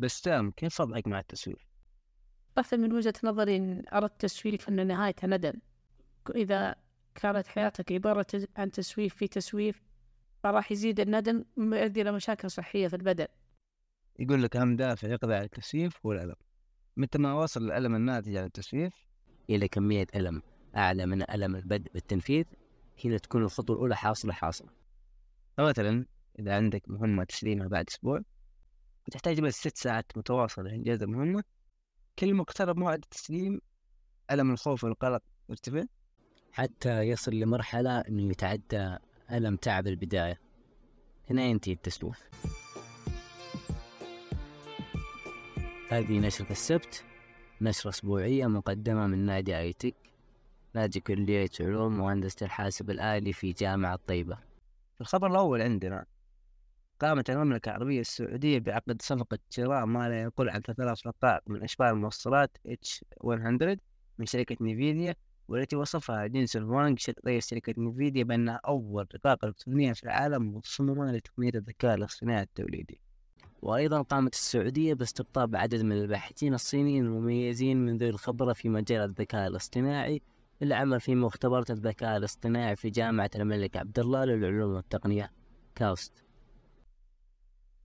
بسام كيف وضعك مع التسويف؟ أصلا من وجهة نظري إن أردت تسويف أن نهايته ندم. إذا كانت حياتك عبارة عن تسويف في تسويف فراح يزيد الندم ويؤدي إلى مشاكل صحية في البدن. يقول لك أهم دافع يقضي على التسويف هو الألم. متى ما وصل الألم الناتج عن التسويف إلى كمية ألم أعلى من ألم البدء بالتنفيذ هنا تكون الخطوة الأولى حاصلة حاصلة. فمثلا إذا عندك مهمة تسليمها بعد أسبوع وتحتاج بس ست ساعات متواصلة لإنجاز المهمة كل ما اقترب موعد التسليم ألم الخوف والقلق يرتفع حتى يصل لمرحلة إنه يتعدى ألم تعب البداية. هنا ينتهي التسويف هذه نشرة السبت. نشرة أسبوعية مقدمة من نادي آيتك نادي كلية علوم وهندسة الحاسب الآلي في جامعة طيبة الخبر الأول عندنا قامت المملكة العربية السعودية بعقد صفقة شراء ما لا يقل عن ثلاث رقائق من أشباه الموصلات H100 من شركة نيفيديا والتي وصفها جينسون وانغ رئيس شركة نيفيديا بأنها أول رقاقة إلكترونية في العالم مصممة لتقنية الذكاء الاصطناعي التوليدي. وأيضا قامت السعودية باستقطاب عدد من الباحثين الصينيين المميزين من ذوي الخبرة في مجال الذكاء الاصطناعي للعمل في مختبرات الذكاء الاصطناعي في جامعة الملك عبد الله للعلوم والتقنية. كاوست.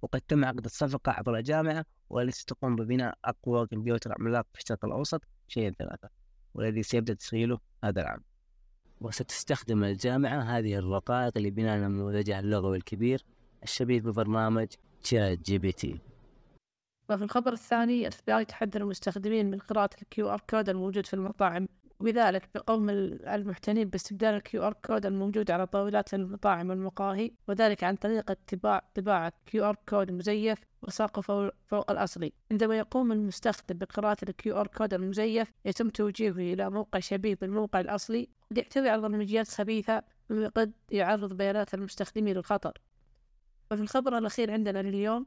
وقد تم عقد الصفقة عبر الجامعة والتي تقوم ببناء أقوى كمبيوتر عملاق في الشرق الأوسط شاهين ثلاثة والذي سيبدأ تشغيله هذا العام. وستستخدم الجامعة هذه الرقائق لبناء نموذجها اللغوي الكبير الشبيه ببرنامج ChatGPT وفي الخبر الثاني ال FBI تحذر المستخدمين من قراءة ال QR code الموجود في المطاعم. وبذلك يقوم المحتالين باستبدال ال QR code الموجود على طاولات المطاعم والمقاهي وذلك عن طريق اتباع طباعة QR code مزيف ولصقه فوق الأصلي عندما يقوم المستخدم بقراءة ال QR code المزيف يتم توجيهه إلى موقع شبيه بالموقع الأصلي قد يحتوي على برمجيات خبيثة مما قد يعرض بيانات المستخدمين للخطر. وفي الخبر الأخير عندنا لليوم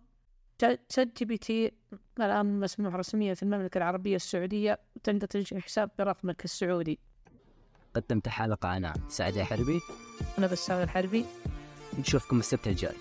ChatGPT الآن مسموح رسميا في المملكة العربية السعودية وتقدر تنشئ حساب برقمك السعودي. قدمت حلقة أنا سعد الحربي أنا بسام الحربي نشوفكم السبت الجاي.